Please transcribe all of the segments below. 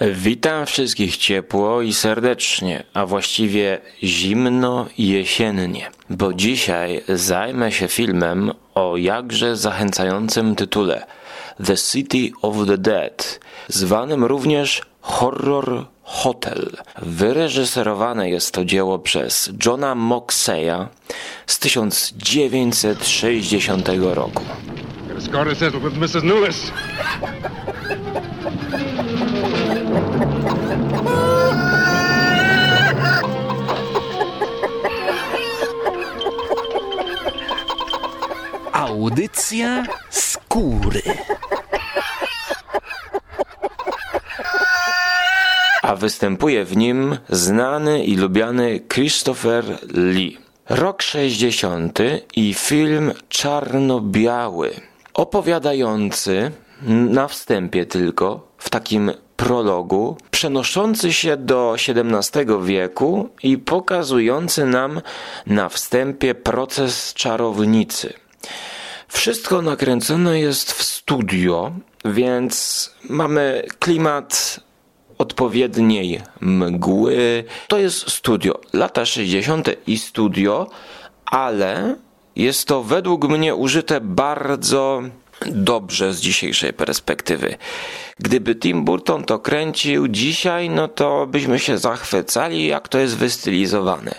Witam wszystkich ciepło i serdecznie, a właściwie zimno i jesiennie, bo dzisiaj zajmę się filmem o jakże zachęcającym tytule The City of the Dead, zwanym również Horror Hotel. Wyreżyserowane jest to dzieło przez Johna Moxeya z 1960 roku. Audycja skóry. A występuje w nim znany i lubiany Christopher Lee. Rok 60 i film czarno-biały, opowiadający na wstępie tylko, w takim prologu, przenoszący się do XVII wieku i pokazujący nam na wstępie proces czarownicy. Wszystko nakręcone jest w studio, więc mamy klimat odpowiedniej mgły. To jest studio, lata 60. i studio, ale jest to według mnie użyte bardzo dobrze z dzisiejszej perspektywy. Gdyby Tim Burton to kręcił dzisiaj, no to byśmy się zachwycali, jak to jest wystylizowane.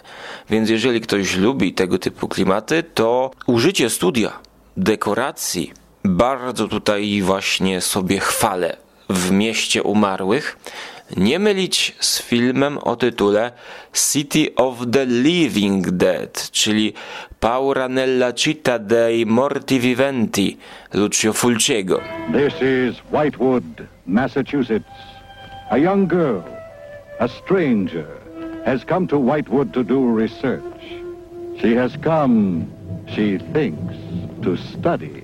Więc jeżeli ktoś lubi tego typu klimaty, to użycie studia, dekoracji, bardzo tutaj właśnie sobie chwalę w mieście umarłych. Nie mylić z filmem o tytule City of the Living Dead, czyli Paura nella città dei morti viventi Lucio Fulciego. This is Whitewood, Massachusetts. A young girl, a stranger, has come to Whitewood to do research. She has come, she thinks, to study.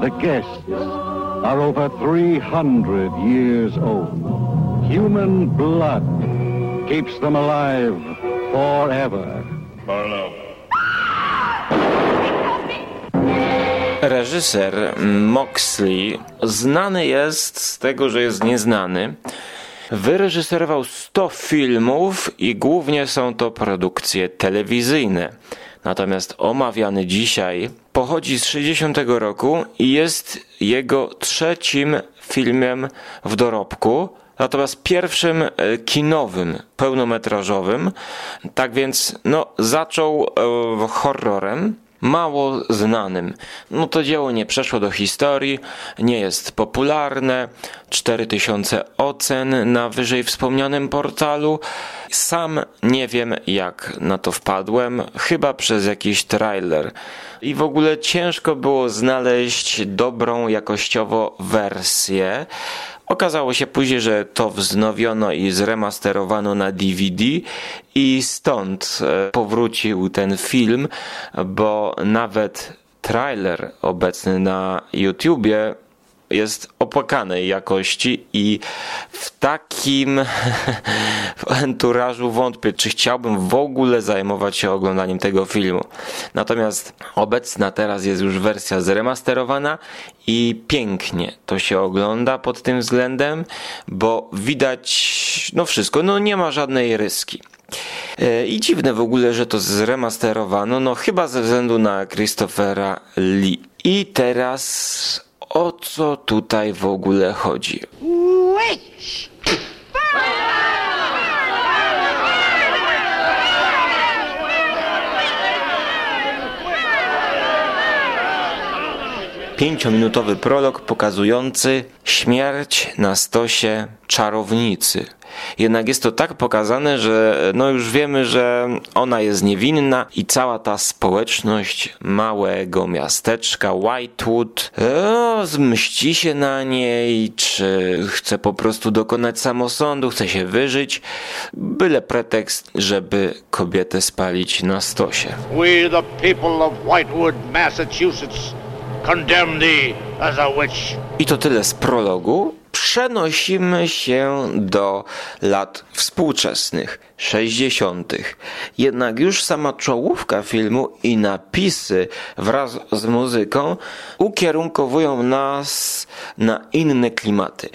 The guests are over 300 years old. Human blood keeps them alive forever. Reżyser Moxley znany jest z tego, że jest nieznany. Wyreżyserował 100 filmów i głównie są to produkcje telewizyjne. Natomiast omawiany dzisiaj pochodzi z 60 roku i jest jego trzecim filmem w dorobku, natomiast pierwszym e, kinowym, pełnometrażowym. Tak więc no, zaczął e, horrorem, mało znanym. No to dzieło nie przeszło do historii, nie jest popularne, 4000 ocen na wyżej wspomnianym portalu. Sam nie wiem jak na to wpadłem, chyba przez jakiś trailer. I w ogóle ciężko było znaleźć dobrą jakościowo wersję. Okazało się później, że to wznowiono i zremasterowano na DVD i stąd e, powrócił ten film, bo nawet trailer obecny na YouTubie jest opłakanej jakości i w takim enturażu wątpię, czy chciałbym w ogóle zajmować się oglądaniem tego filmu. Natomiast obecna teraz jest już wersja zremasterowana i pięknie to się ogląda pod tym względem, bo widać no wszystko, no nie ma żadnej ryski. E, I dziwne w ogóle, że to zremasterowano, no chyba ze względu na Christophera Lee. I teraz o co tutaj w ogóle chodzi? Pięciominutowy prolog pokazujący śmierć na stosie czarownicy. Jednak jest to tak pokazane, że no już wiemy, że ona jest niewinna i cała ta społeczność małego miasteczka Whitewood no, zmści się na niej, czy chce po prostu dokonać samosądu, chce się wyżyć. Byle pretekst, żeby kobietę spalić na stosie. We the people of Whitewood, Massachusetts condemn thee as a witch. I to tyle z prologu przenosimy się do lat współczesnych, 60. Jednak już sama czołówka filmu i napisy wraz z muzyką ukierunkowują nas na inne klimaty.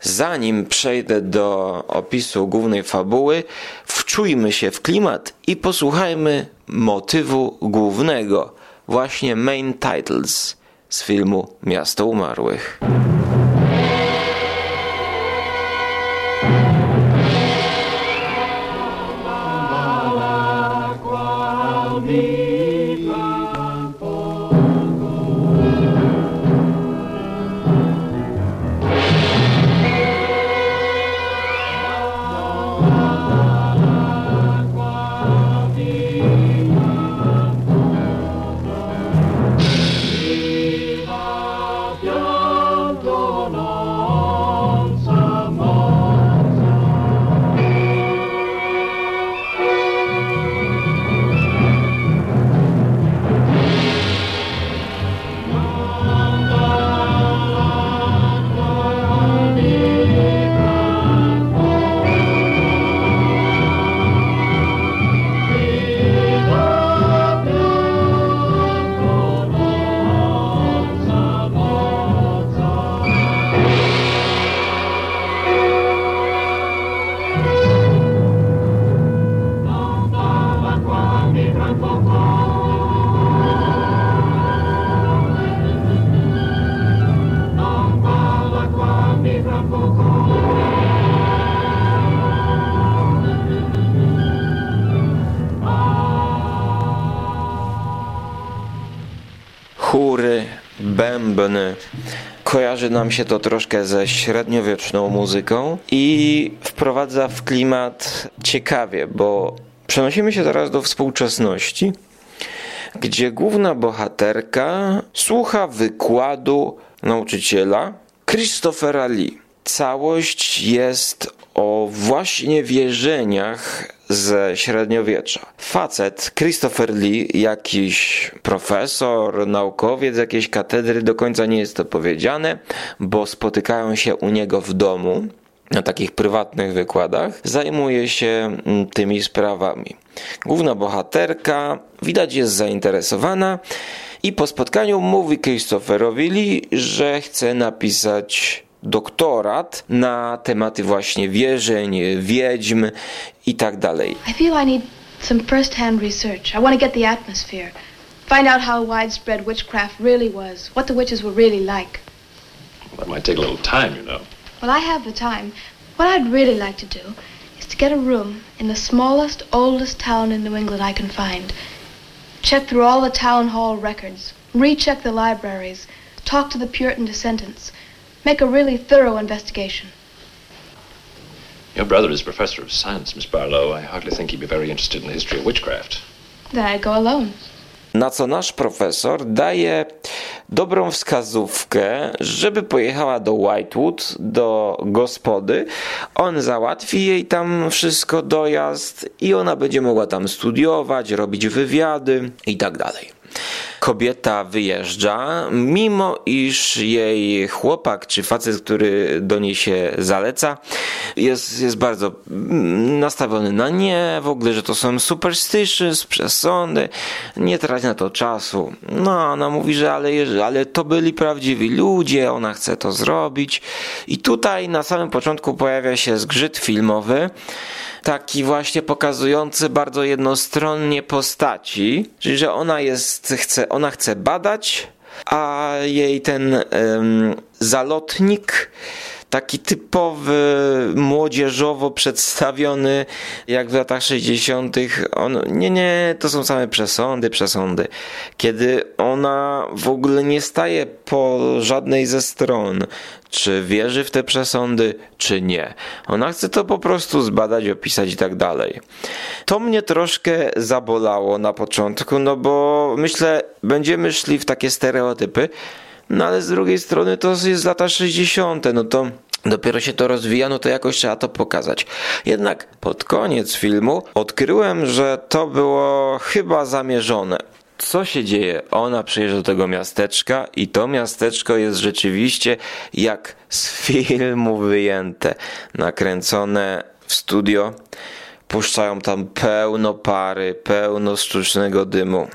Zanim przejdę do opisu głównej fabuły, wczujmy się w klimat i posłuchajmy motywu głównego, właśnie main titles z filmu Miasto Umarłych. Nam się to troszkę ze średniowieczną muzyką i wprowadza w klimat ciekawie, bo przenosimy się teraz do współczesności, gdzie główna bohaterka słucha wykładu nauczyciela Christophera Lee. Całość jest o właśnie wierzeniach ze średniowiecza. Facet Christopher Lee, jakiś profesor, naukowiec jakiejś katedry, do końca nie jest to powiedziane, bo spotykają się u niego w domu na takich prywatnych wykładach, zajmuje się mm, tymi sprawami. Główna bohaterka widać jest zainteresowana i po spotkaniu mówi Christopherowi Lee, że chce napisać doktorat na tematy właśnie wierzeń, wiedźm i tak dalej. I feel I need some first-hand research. I want to get the atmosphere. Find out how widespread witchcraft really was, what the witches were really like. That might take a little time, you know. Well, I have the time. What I'd really like to do is to get a room in the smallest, oldest town in New England I can find. Check through all the town hall records, recheck the libraries, talk to the Puritan descendants, make a really thorough investigation. Your brother is professor of science, Miss Barlow. I hardly think he'd be very interested in the history of witchcraft. Then I'd go alone. Na co nasz profesor daje dobrą wskazówkę, żeby pojechała do Whitewood, do gospody. On załatwi jej tam wszystko, dojazd i ona będzie mogła tam studiować, robić wywiady i tak dalej. Kobieta wyjeżdża, mimo iż jej chłopak czy facet, który do niej się zaleca, jest, jest bardzo nastawiony na nie, w ogóle, że to są superstitions, przesądy, nie trać na to czasu. No, ona mówi, że ale, ale to byli prawdziwi ludzie, ona chce to zrobić. I tutaj na samym początku pojawia się zgrzyt filmowy, taki właśnie pokazujący bardzo jednostronnie postaci, czyli że ona jest, chce, ona chce badać, a jej ten um, zalotnik taki typowy, młodzieżowo przedstawiony, jak w latach 60. On, nie, nie, to są same przesądy, przesądy. Kiedy ona w ogóle nie staje po żadnej ze stron, czy wierzy w te przesądy, czy nie. Ona chce to po prostu zbadać, opisać i tak dalej. To mnie troszkę zabolało na początku, no bo myślę, będziemy szli w takie stereotypy, no ale z drugiej strony to jest lata 60., no to dopiero się to rozwija, no to jakoś trzeba to pokazać. Jednak pod koniec filmu odkryłem, że to było chyba zamierzone. co się dzieje? Ona przyjeżdża do tego miasteczka i to miasteczko jest rzeczywiście jak z filmu wyjęte, nakręcone w studio. Puszczają tam pełno pary, pełno sztucznego dymu.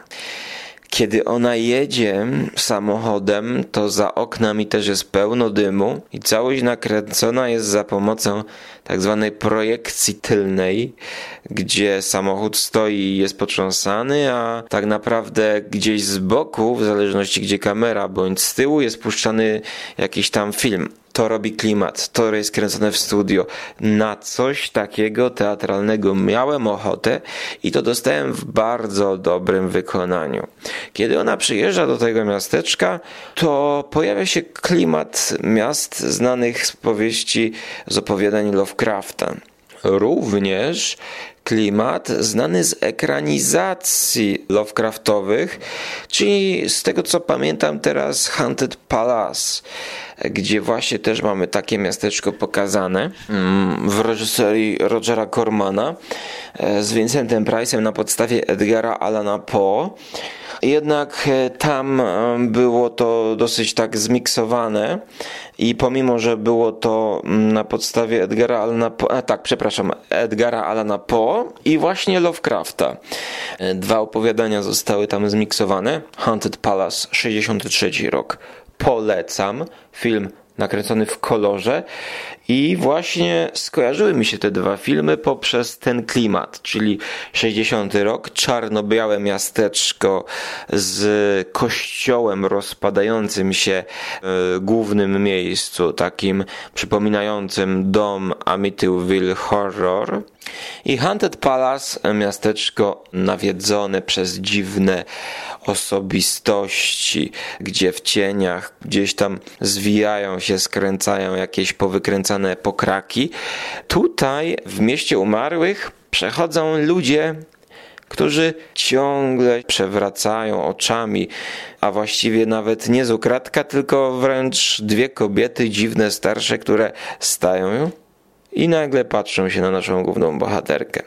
Kiedy ona jedzie samochodem, to za oknami też jest pełno dymu i całość nakręcona jest za pomocą tak zwanej projekcji tylnej, gdzie samochód stoi i jest potrząsany, a tak naprawdę gdzieś z boku, w zależności gdzie kamera, bądź z tyłu jest puszczany jakiś tam film to robi klimat, to jest kręcone w studio. Na coś takiego teatralnego miałem ochotę i to dostałem w bardzo dobrym wykonaniu. Kiedy ona przyjeżdża do tego miasteczka, to pojawia się klimat miast znanych z powieści, z opowiadań Lovecrafta. Również klimat znany z ekranizacji Lovecraftowych, czyli z tego co pamiętam teraz Haunted Palace, gdzie właśnie też mamy takie miasteczko pokazane mm, w reżyserii Rogera Cormana e, z Vincentem Price'em na podstawie Edgara Allana Poe. Jednak e, tam e, było to dosyć tak zmiksowane i pomimo, że było to mm, na podstawie Edgara Allana Poe, tak, przepraszam, Edgara Allana Poe i właśnie Lovecrafta. E, dwa opowiadania zostały tam zmiksowane. Haunted Palace, 63 rok. Polecam. Film nakręcony w kolorze. I właśnie skojarzyły mi się te dwa filmy poprzez ten klimat, czyli 60 rok, czarno-białe miasteczko z kościołem rozpadającym się w głównym miejscu, takim przypominającym dom Amityville Horror i Haunted Palace, miasteczko nawiedzone przez dziwne osobistości, gdzie w cieniach gdzieś tam zwijają się, skręcają jakieś powykręcane pokraki. Tutaj w mieście umarłych przechodzą ludzie, którzy ciągle przewracają oczami, a właściwie nawet nie z ukratka, tylko wręcz dwie kobiety dziwne, starsze, które stają i nagle patrzą się na naszą główną bohaterkę.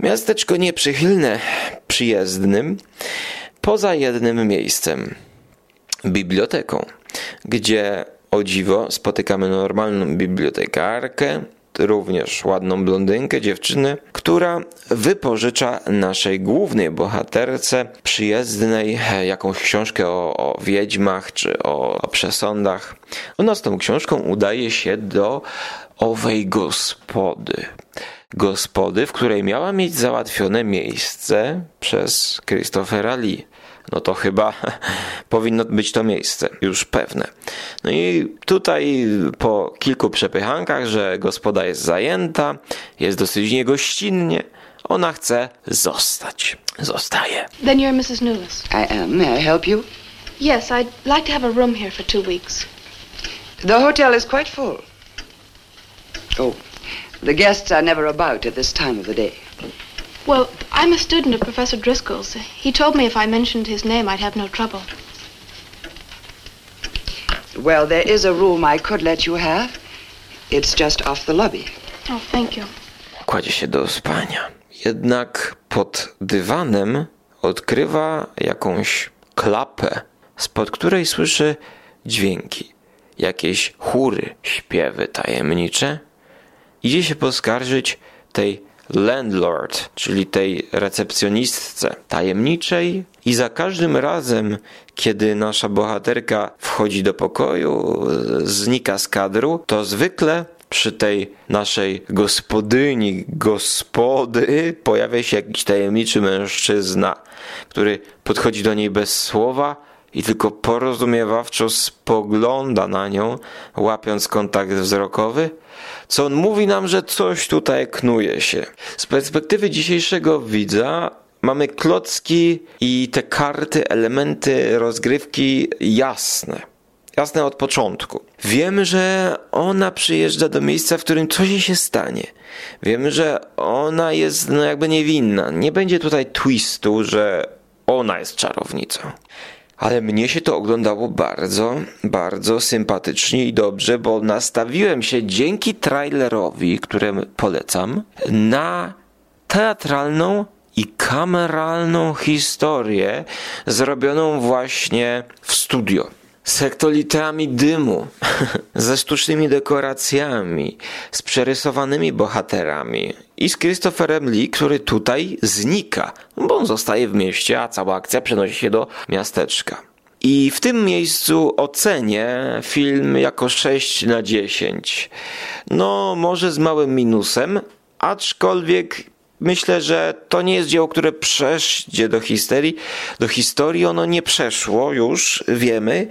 Miasteczko nieprzychylne przyjezdnym, poza jednym miejscem biblioteką, gdzie o dziwo spotykamy normalną bibliotekarkę, również ładną blondynkę, dziewczynę, która wypożycza naszej głównej bohaterce przyjezdnej jakąś książkę o, o wiedźmach czy o, o przesądach. Ona z tą książką udaje się do owej gospody. Gospody, w której miała mieć załatwione miejsce przez Christophera Lee. No to chyba powinno być to miejsce, już pewne. No i tutaj po kilku przepychankach, że gospoda jest zajęta, jest dosyć niegościnnie, ona chce zostać. Zostaje. Then you're Mrs. Newless. I am. May I help you? Yes, I'd like to have a room here for two weeks. The hotel is quite full. Oh, the guests are never about at this time of the day. Well, I'm a student of Professor Driscoll's. He told me if I mentioned his name, I'd have no trouble. Well, there is a room I could let you have. It's just off the lobby. Oh, thank you. Kładzie się do spania. Jednak pod dywanem odkrywa jakąś klapę, spod której słyszy dźwięki. Jakieś chóry, śpiewy tajemnicze. Idzie się poskarżyć tej landlord, czyli tej recepcjonistce tajemniczej i za każdym razem, kiedy nasza bohaterka wchodzi do pokoju, znika z kadru, to zwykle przy tej naszej gospodyni, gospody, pojawia się jakiś tajemniczy mężczyzna, który podchodzi do niej bez słowa i tylko porozumiewawczo spogląda na nią, łapiąc kontakt wzrokowy, co on mówi nam, że coś tutaj knuje się. Z perspektywy dzisiejszego widza mamy klocki i te karty, elementy rozgrywki jasne. Jasne od początku. Wiemy, że ona przyjeżdża do miejsca, w którym coś się stanie. Wiemy, że ona jest no jakby niewinna. Nie będzie tutaj twistu, że ona jest czarownicą. Ale mnie się to oglądało bardzo, bardzo sympatycznie i dobrze, bo nastawiłem się dzięki trailerowi, którym polecam, na teatralną i kameralną historię zrobioną właśnie w studio z hektolitrami dymu, ze sztucznymi dekoracjami, z przerysowanymi bohaterami i z Christopherem Lee, który tutaj znika, bo on zostaje w mieście, a cała akcja przenosi się do miasteczka. I w tym miejscu ocenię film jako 6 na 10. No, może z małym minusem, aczkolwiek myślę, że to nie jest dzieło, które przejdzie do historii. Do historii ono nie przeszło już, wiemy.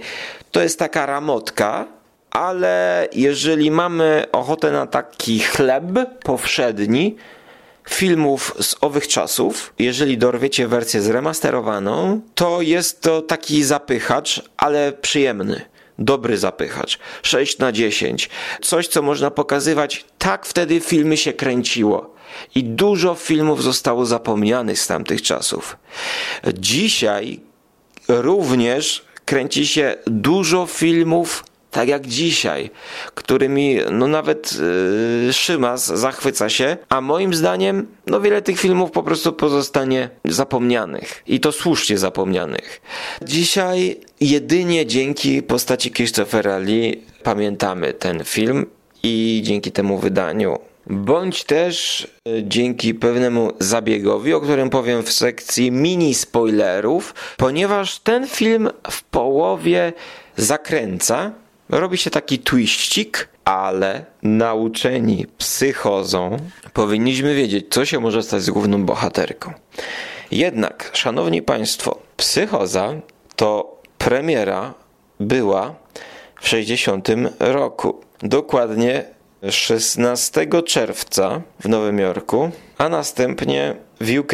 To jest taka ramotka, ale jeżeli mamy ochotę na taki chleb powszedni, filmów z owych czasów, jeżeli dorwiecie wersję zremasterowaną, to jest to taki zapychacz, ale przyjemny. Dobry zapychacz. 6 na 10. Coś, co można pokazywać, tak wtedy filmy się kręciło. I dużo filmów zostało zapomnianych z tamtych czasów. Dzisiaj również kręci się dużo filmów tak jak dzisiaj, którymi no nawet yy, Szymas zachwyca się, a moim zdaniem no wiele tych filmów po prostu pozostanie zapomnianych i to słusznie zapomnianych. Dzisiaj jedynie dzięki postaci Christophera Lee pamiętamy ten film i dzięki temu wydaniu bądź też y, dzięki pewnemu zabiegowi, o którym powiem w sekcji mini spoilerów, ponieważ ten film w połowie zakręca robi się taki twiścik, ale nauczeni psychozą powinniśmy wiedzieć, co się może stać z główną bohaterką. Jednak, szanowni państwo, psychoza to premiera była w 60 roku. Dokładnie 16 czerwca w Nowym Jorku, a następnie w UK.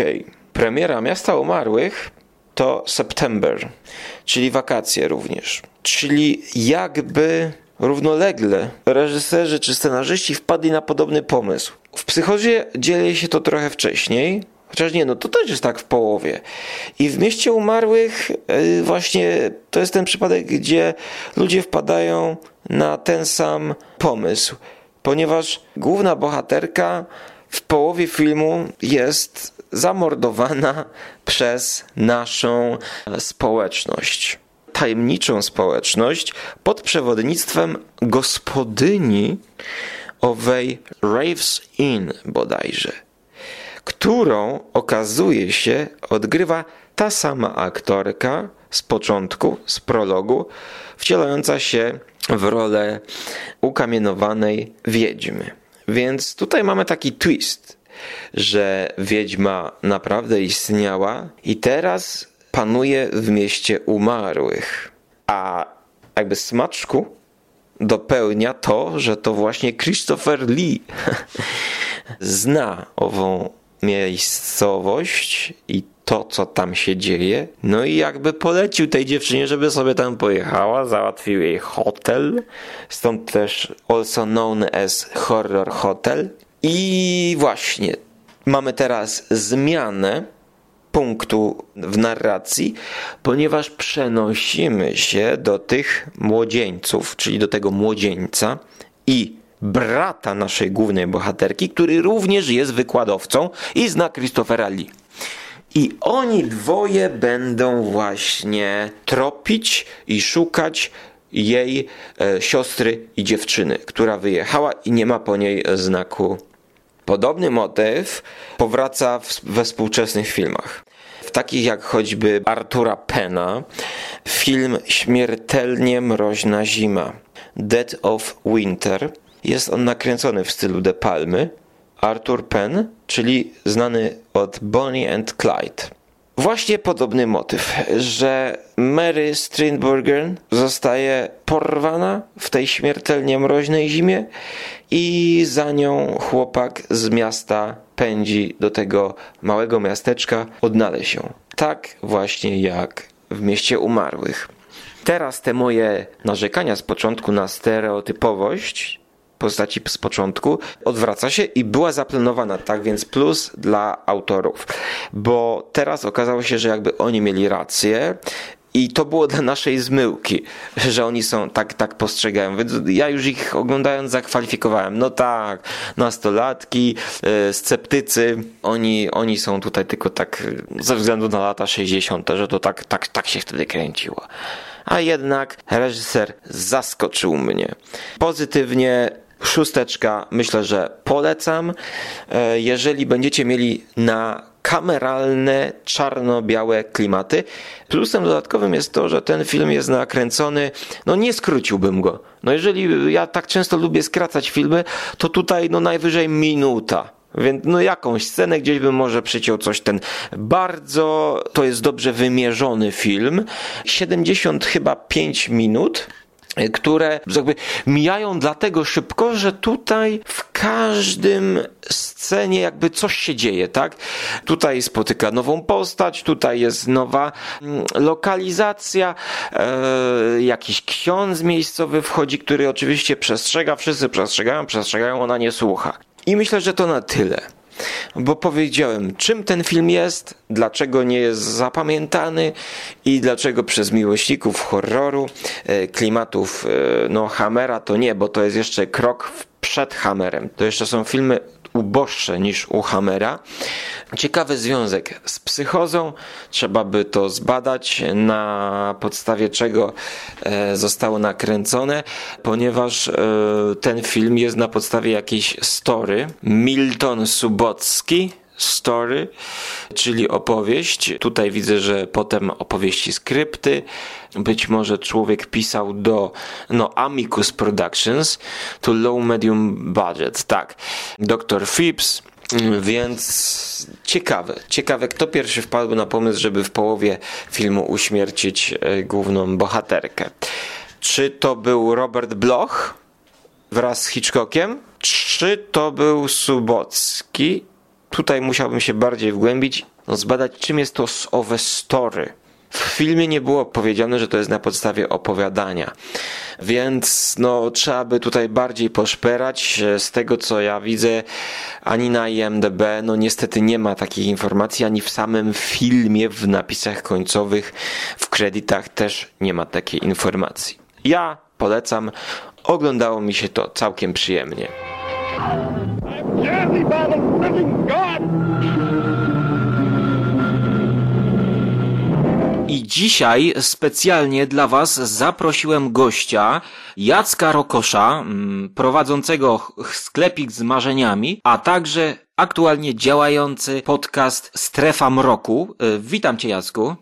Premiera Miasta Umarłych to September, czyli wakacje również. Czyli jakby równolegle reżyserzy czy scenarzyści wpadli na podobny pomysł. W psychozie dzieje się to trochę wcześniej, chociaż nie, no to też jest tak w połowie. I w Mieście Umarłych yy, właśnie to jest ten przypadek, gdzie ludzie wpadają na ten sam pomysł, ponieważ główna bohaterka w połowie filmu jest zamordowana przez naszą społeczność tajemniczą społeczność pod przewodnictwem gospodyni owej Raves Inn bodajże, którą okazuje się odgrywa ta sama aktorka z początku, z prologu, wcielająca się w rolę ukamienowanej wiedźmy. Więc tutaj mamy taki twist, że wiedźma naprawdę istniała i teraz panuje w mieście umarłych. A jakby smaczku dopełnia to, że to właśnie Christopher Lee zna ową miejscowość i to, co tam się dzieje. No i jakby polecił tej dziewczynie, żeby sobie tam pojechała, załatwił jej hotel, stąd też also known as Horror Hotel. I właśnie, mamy teraz zmianę punktu w narracji, ponieważ przenosimy się do tych młodzieńców, czyli do tego młodzieńca i brata naszej głównej bohaterki, który również jest wykładowcą i zna Christophera Lee. I oni dwoje będą właśnie tropić i szukać jej e, siostry i dziewczyny, która wyjechała i nie ma po niej znaku. Podobny motyw powraca w, we współczesnych filmach w takich jak choćby Artura Pena, film Śmiertelnie mroźna zima, Dead of Winter. Jest on nakręcony w stylu De Palmy. Arthur Penn, czyli znany od Bonnie and Clyde. Właśnie podobny motyw, że Mary Strindberger zostaje porwana w tej śmiertelnie mroźnej zimie i za nią chłopak z miasta pędzi do tego małego miasteczka odnaleźć się. Tak właśnie jak w mieście umarłych. Teraz te moje narzekania z początku na stereotypowość postaci z początku odwraca się i była zaplanowana, tak więc plus dla autorów, bo teraz okazało się, że jakby oni mieli rację I to było dla naszej zmyłki, że oni są tak, tak postrzegają. Więc ja już ich oglądając zakwalifikowałem. No tak, nastolatki, e, sceptycy, oni, oni są tutaj tylko tak ze względu na lata 60., że to tak, tak, tak się wtedy kręciło. A jednak reżyser zaskoczył mnie. Pozytywnie szósteczka, myślę, że polecam. E, jeżeli będziecie mieli na kameralne, czarno-białe klimaty. Plusem dodatkowym jest to, że ten film jest nakręcony, no nie skróciłbym go. No jeżeli ja tak często lubię skracać filmy, to tutaj no najwyżej minuta. Więc no jakąś scenę gdzieś bym może przyciął coś ten bardzo, to jest dobrze wymierzony film. 70 chyba 5 minut które jakby mijają dlatego szybko, że tutaj w każdym scenie jakby coś się dzieje, tak? Tutaj spotyka nową postać, tutaj jest nowa mm, lokalizacja, e, jakiś ksiądz miejscowy wchodzi, który oczywiście przestrzega, wszyscy przestrzegają, przestrzegają, ona nie słucha. I myślę, że to na tyle bo powiedziałem, czym ten film jest, dlaczego nie jest zapamiętany i dlaczego przez miłośników horroru, e, klimatów e, no Hammera to nie, bo to jest jeszcze krok przed Hammerem. To jeszcze są filmy uboższe niż u Hammera. Ciekawy związek z psychozą, trzeba by to zbadać, na podstawie czego e, zostało nakręcone, ponieważ e, ten film jest na podstawie jakiejś story. Milton Subocki, story, czyli opowieść. Tutaj widzę, że potem opowieści skrypty. Być może człowiek pisał do no, Amicus Productions, to low medium budget. Tak. Dr. Phipps, więc ciekawe, ciekawe, kto pierwszy wpadł na pomysł, żeby w połowie filmu uśmiercić e, główną bohaterkę. Czy to był Robert Bloch wraz z Hitchcockiem? Czy to był Subocki? Tutaj musiałbym się bardziej wgłębić, no zbadać czym jest to owe story. W filmie nie było powiedziane, że to jest na podstawie opowiadania, więc no, trzeba by tutaj bardziej poszperać. Z tego co ja widzę, ani na IMDb, no niestety nie ma takich informacji, ani w samym filmie, w napisach końcowych, w kredytach też nie ma takiej informacji. Ja polecam, oglądało mi się to całkiem przyjemnie. I dzisiaj specjalnie dla Was zaprosiłem gościa Jacka Rokosza, mm, prowadzącego sklepik z marzeniami, a także aktualnie działający podcast Strefa Mroku. Y, witam Cię Jacku.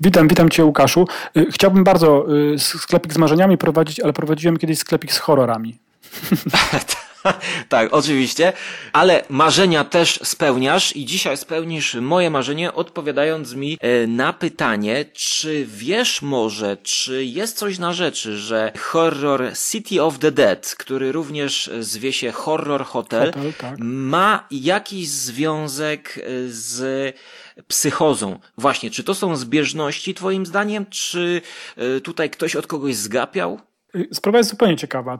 Witam, witam Cię Łukaszu. Y, chciałbym bardzo y, sklepik z marzeniami prowadzić, ale prowadziłem kiedyś sklepik z horrorami. tak, oczywiście, ale marzenia też spełniasz i dzisiaj spełnisz moje marzenie odpowiadając mi e, na pytanie, czy wiesz może, czy jest coś na rzeczy, że horror City of the Dead, który również zwie się Horror Hotel, Hotel tak. ma jakiś związek e, z psychozą. Właśnie, czy to są zbieżności twoim zdaniem, czy e, tutaj ktoś od kogoś zgapiał? Sprawa jest zupełnie ciekawa.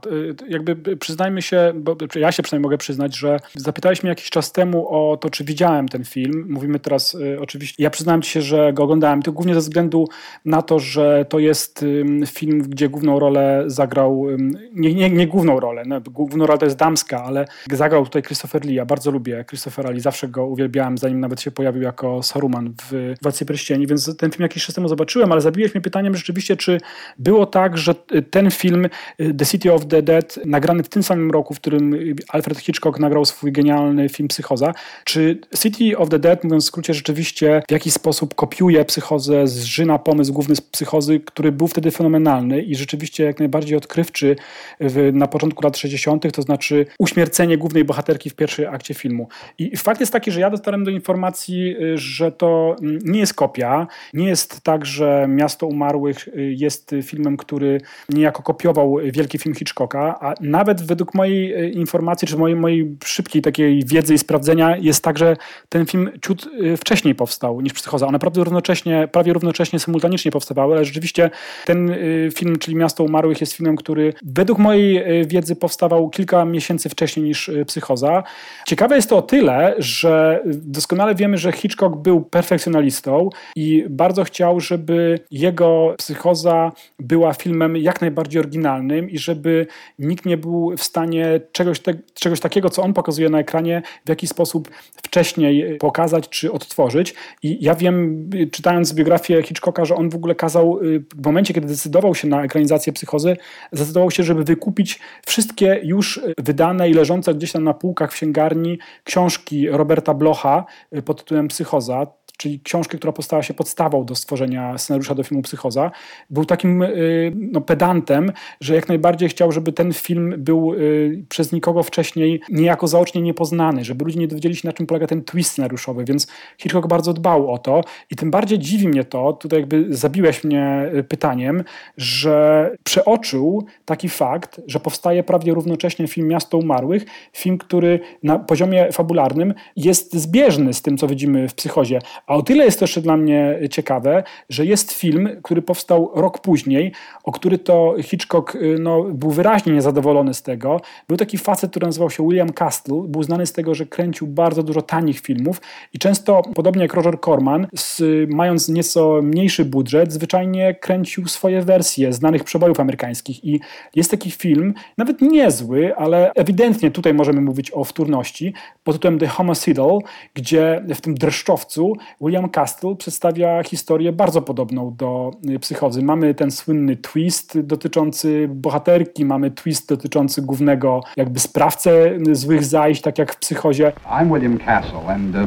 Jakby przyznajmy się, bo ja się przynajmniej mogę przyznać, że zapytałeś mnie jakiś czas temu o to, czy widziałem ten film. Mówimy teraz y, oczywiście, ja przyznałem ci się, że go oglądałem, to głównie ze względu na to, że to jest film, gdzie główną rolę zagrał, nie, nie, nie główną rolę, no, główną rolę to jest damska, ale zagrał tutaj Christopher Lee. Ja bardzo lubię Christophera Lee, zawsze go uwielbiałem, zanim nawet się pojawił jako Saruman w Władcy Pierścieni, więc ten film jakiś czas temu zobaczyłem, ale zabiłeś mnie pytaniem rzeczywiście, czy było tak, że ten film film y, The City of the Dead, nagrany w tym samym roku, w którym Alfred Hitchcock nagrał swój genialny film Psychoza. Czy City of the Dead, mówiąc w skrócie, rzeczywiście w jakiś sposób kopiuje psychozę, zżyna pomysł główny z psychozy, który był wtedy fenomenalny i rzeczywiście jak najbardziej odkrywczy w, na początku lat 60., to znaczy uśmiercenie głównej bohaterki w pierwszej akcie filmu. I fakt jest taki, że ja dotarłem do informacji, y, że to mm, nie jest kopia, nie jest tak, że Miasto Umarłych y, jest filmem, który niejako kopiował wielki film Hitchcocka, a nawet według mojej informacji, czy mojej, mojej szybkiej takiej wiedzy i sprawdzenia jest tak, że ten film ciut wcześniej powstał niż Psychoza. One prawie równocześnie, prawie równocześnie symultanicznie powstawały, ale rzeczywiście ten film, czyli Miasto Umarłych jest filmem, który według mojej wiedzy powstawał kilka miesięcy wcześniej niż Psychoza. Ciekawe jest to o tyle, że doskonale wiemy, że Hitchcock był perfekcjonalistą i bardzo chciał, żeby jego psychoza była filmem jak najbardziej oryginalnym i żeby nikt nie był w stanie czegoś, te, czegoś takiego, co on pokazuje na ekranie, w jakiś sposób wcześniej pokazać czy odtworzyć. I ja wiem, czytając biografię Hitchcocka, że on w ogóle kazał, w momencie, kiedy decydował się na ekranizację psychozy, zdecydował się, żeby wykupić wszystkie już wydane i leżące gdzieś tam na półkach w księgarni książki Roberta Blocha pod tytułem Psychoza czyli książkę, która postała się podstawą do stworzenia scenariusza do filmu Psychoza, był takim y, no, pedantem, że jak najbardziej chciał, żeby ten film był y, przez nikogo wcześniej niejako zaocznie niepoznany, żeby ludzie nie dowiedzieli się, na czym polega ten twist scenariuszowy, więc Hitchcock bardzo dbał o to i tym bardziej dziwi mnie to, tutaj jakby zabiłeś mnie y, pytaniem, że przeoczył taki fakt, że powstaje prawie równocześnie film Miasto Umarłych, film, który na poziomie fabularnym jest zbieżny z tym, co widzimy w Psychozie, a o tyle jest to jeszcze dla mnie ciekawe, że jest film, który powstał rok później, o który to Hitchcock y, no, był wyraźnie niezadowolony z tego. Był taki facet, który nazywał się William Castle. Był znany z tego, że kręcił bardzo dużo tanich filmów i często, podobnie jak Roger Corman, z, mając nieco mniejszy budżet, zwyczajnie kręcił swoje wersje znanych przebojów amerykańskich. I jest taki film, nawet niezły, ale ewidentnie tutaj możemy mówić o wtórności, pod tytułem The Homicidal, gdzie w tym dreszczowcu William Castle przedstawia historię bardzo podobną do y, psychozy. Mamy ten słynny twist dotyczący bohaterki, mamy twist dotyczący głównego jakby sprawcę złych zajść, tak jak w psychozie. I'm William Castle and uh,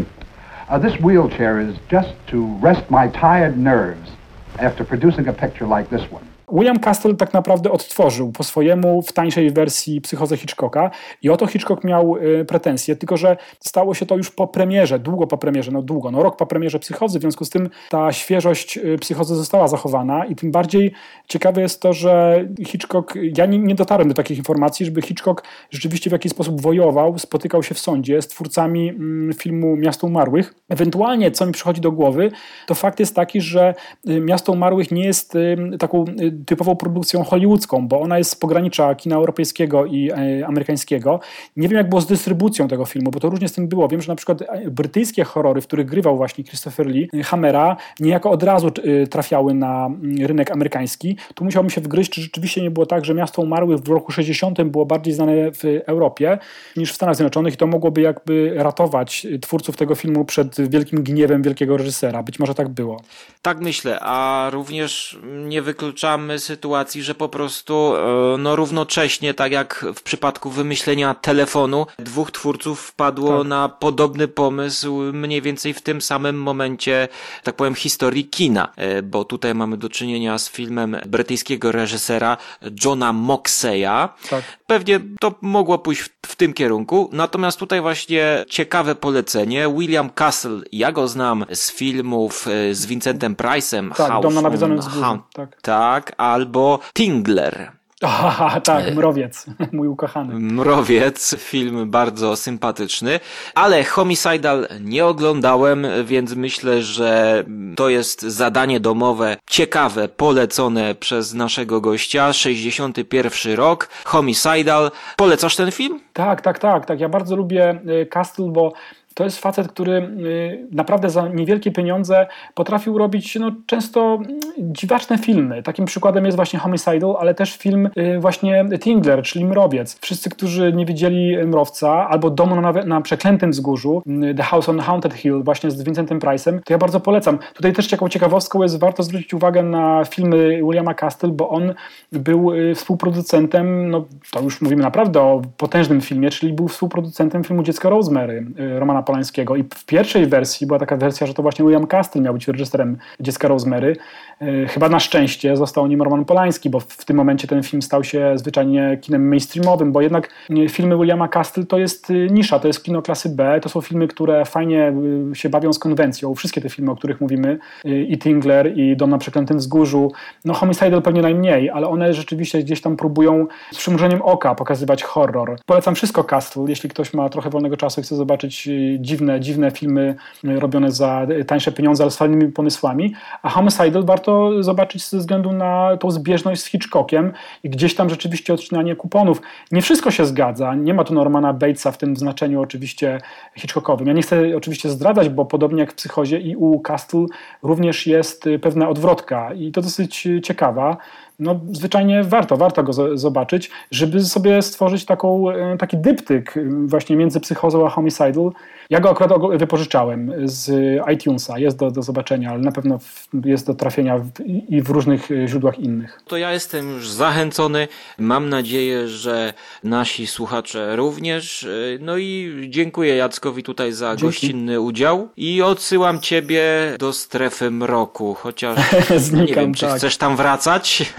uh, this wheelchair is just to rest my tired nerves after producing a picture like this one. William Castle tak naprawdę odtworzył po swojemu w tańszej wersji psychozę Hitchcocka i oto Hitchcock miał y, pretensje, tylko że stało się to już po premierze, długo po premierze, no długo, no rok po premierze psychozy, w związku z tym ta świeżość y, psychozy została zachowana i tym bardziej ciekawe jest to, że Hitchcock, ja nie, nie dotarłem do takich informacji, żeby Hitchcock rzeczywiście w jakiś sposób wojował, spotykał się w sądzie z twórcami mm, filmu Miasto Umarłych. Ewentualnie, co mi przychodzi do głowy, to fakt jest taki, że y, Miasto Umarłych nie jest taką typową produkcją hollywoodzką, bo ona jest z pogranicza kina europejskiego i e, amerykańskiego. Nie wiem, jak było z dystrybucją tego filmu, bo to różnie z tym było. Wiem, że na przykład e, brytyjskie horrory, w których grywał właśnie Christopher Lee, e, Hammera, niejako od razu trafiały na mm, rynek amerykański. Tu musiałbym się wgryźć, czy rzeczywiście nie było tak, że Miasto Umarłych w roku 60 było bardziej znane w Europie niż w Stanach Zjednoczonych i to mogłoby jakby ratować twórców tego filmu przed wielkim gniewem wielkiego reżysera. Być może tak było. Tak myślę, a również nie wykluczamy sytuacji, że po prostu e, no równocześnie, tak jak w przypadku wymyślenia telefonu, dwóch twórców wpadło tak. na podobny pomysł mniej więcej w tym samym momencie, tak powiem, historii kina, e, bo tutaj mamy do czynienia z filmem brytyjskiego reżysera Johna Moxeya. Tak. Pewnie to mogło pójść w, w tym kierunku, natomiast tutaj właśnie ciekawe polecenie. William Castle, ja go znam z filmów e, z Vincentem Price'em. Tak, House Dom na nawiedzonym wzgórzu. Tak. tak, albo Tingler. Aha, tak, Mrowiec, mój ukochany. Mrowiec, film bardzo sympatyczny, ale Homicidal nie oglądałem, więc myślę, że to jest zadanie domowe ciekawe, polecone przez naszego gościa, 61 rok, Homicidal. Polecasz ten film? Tak, tak, tak, tak. Ja bardzo lubię y, Castle, bo to jest facet, który y, naprawdę za niewielkie pieniądze potrafił robić no, często dziwaczne filmy. Takim przykładem jest właśnie Homicidal, ale też film y, właśnie Tingler, czyli Mrowiec. Wszyscy, którzy nie widzieli Mrowca albo Domu na, na Przeklętym Wzgórzu, y, The House on Haunted Hill właśnie z Vincentem Price'em, to ja bardzo polecam. Tutaj też taką ciekawostką jest, warto zwrócić uwagę na filmy Williama Castle, bo on był współproducentem, no to już mówimy naprawdę o potężnym filmie, czyli był współproducentem filmu Dziecko Rosemary, Romana Polańskiego i w pierwszej wersji była taka wersja, że to właśnie William Castle miał być reżyserem Dziecka Rosemary. E, chyba na szczęście został nim Roman Polański, bo w tym momencie ten film stał się zwyczajnie kinem mainstreamowym, bo jednak e, filmy Williama Castle to jest nisza, to jest kino klasy B, to są filmy, które fajnie się bawią z konwencją. Wszystkie te filmy, o których mówimy, i Tingler, i Dom na Przeklętym Wzgórzu, no Homicidal pewnie najmniej, ale one rzeczywiście gdzieś tam próbują z przymrużeniem oka pokazywać horror. Polecam wszystko Castle, jeśli ktoś ma trochę wolnego czasu i chce zobaczyć dziwne, dziwne filmy y, robione za tańsze pieniądze, ale z fajnymi pomysłami. A Homicidal warto zobaczyć ze względu na tą zbieżność z Hitchcockiem i gdzieś tam rzeczywiście odcinanie kuponów. Nie wszystko się zgadza, nie ma tu Normana Batesa w tym znaczeniu oczywiście Hitchcockowym. Ja nie chcę oczywiście zdradzać, bo podobnie jak w Psychozie i u Castle również jest y, pewna odwrotka i to dosyć ciekawa no, zwyczajnie warto, warto go zobaczyć, żeby sobie stworzyć taką, e, taki dyptyk e, właśnie między psychozą a homicidal. Ja go akurat wypożyczałem z iTunesa, jest do, do zobaczenia, ale na pewno jest do trafienia w, i w różnych e, źródłach innych. To ja jestem już zachęcony. Mam nadzieję, że nasi słuchacze również. No i dziękuję Jackowi tutaj za Dzięki. gościnny udział i odsyłam ciebie do strefy mroku, chociaż Znikam, nie wiem, czy tak. chcesz tam wracać.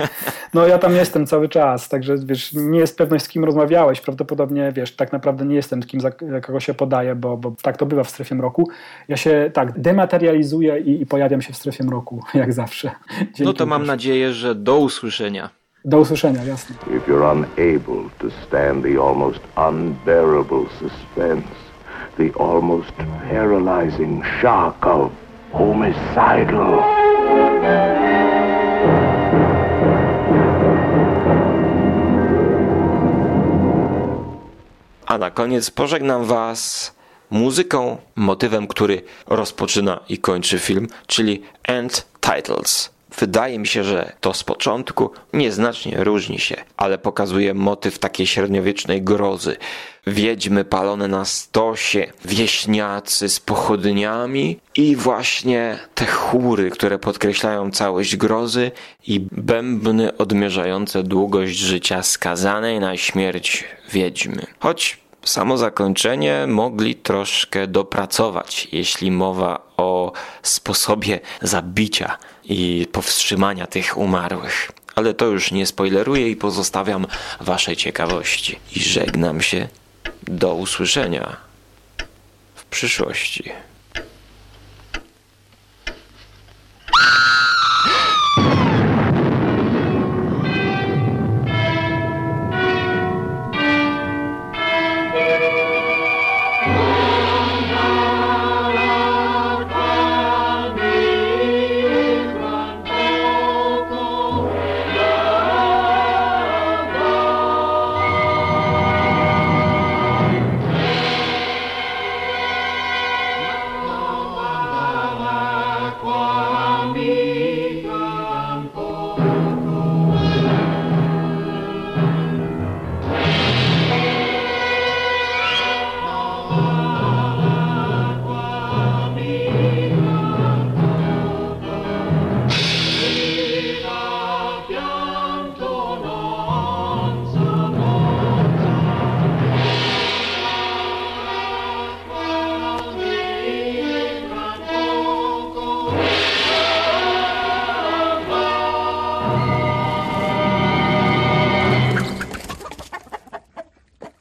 No ja tam jestem cały czas, także wiesz, nie jest pewność z kim rozmawiałeś, prawdopodobnie wiesz, tak naprawdę nie jestem kim, za kogo się podaję, bo, bo tak to bywa w strefie mroku. Ja się tak dematerializuję i, i pojawiam się w strefie mroku, jak zawsze. Dzięki no to mam też. nadzieję, że do usłyszenia. Do usłyszenia, jasne. If you're unable to stand the almost unbearable suspense, the almost paralyzing shock of homicidal. A na koniec pożegnam Was muzyką, motywem, który rozpoczyna i kończy film, czyli End Titles. Wydaje mi się, że to z początku nieznacznie różni się, ale pokazuje motyw takiej średniowiecznej grozy. Wiedźmy palone na stosie, wieśniacy z pochodniami i właśnie te chóry, które podkreślają całość grozy i bębny odmierzające długość życia skazanej na śmierć wiedźmy. Choć samo zakończenie mogli troszkę dopracować, jeśli mowa o sposobie zabicia i powstrzymania tych umarłych. Ale to już nie spoileruję i pozostawiam Waszej ciekawości. I żegnam się. Do usłyszenia w przyszłości.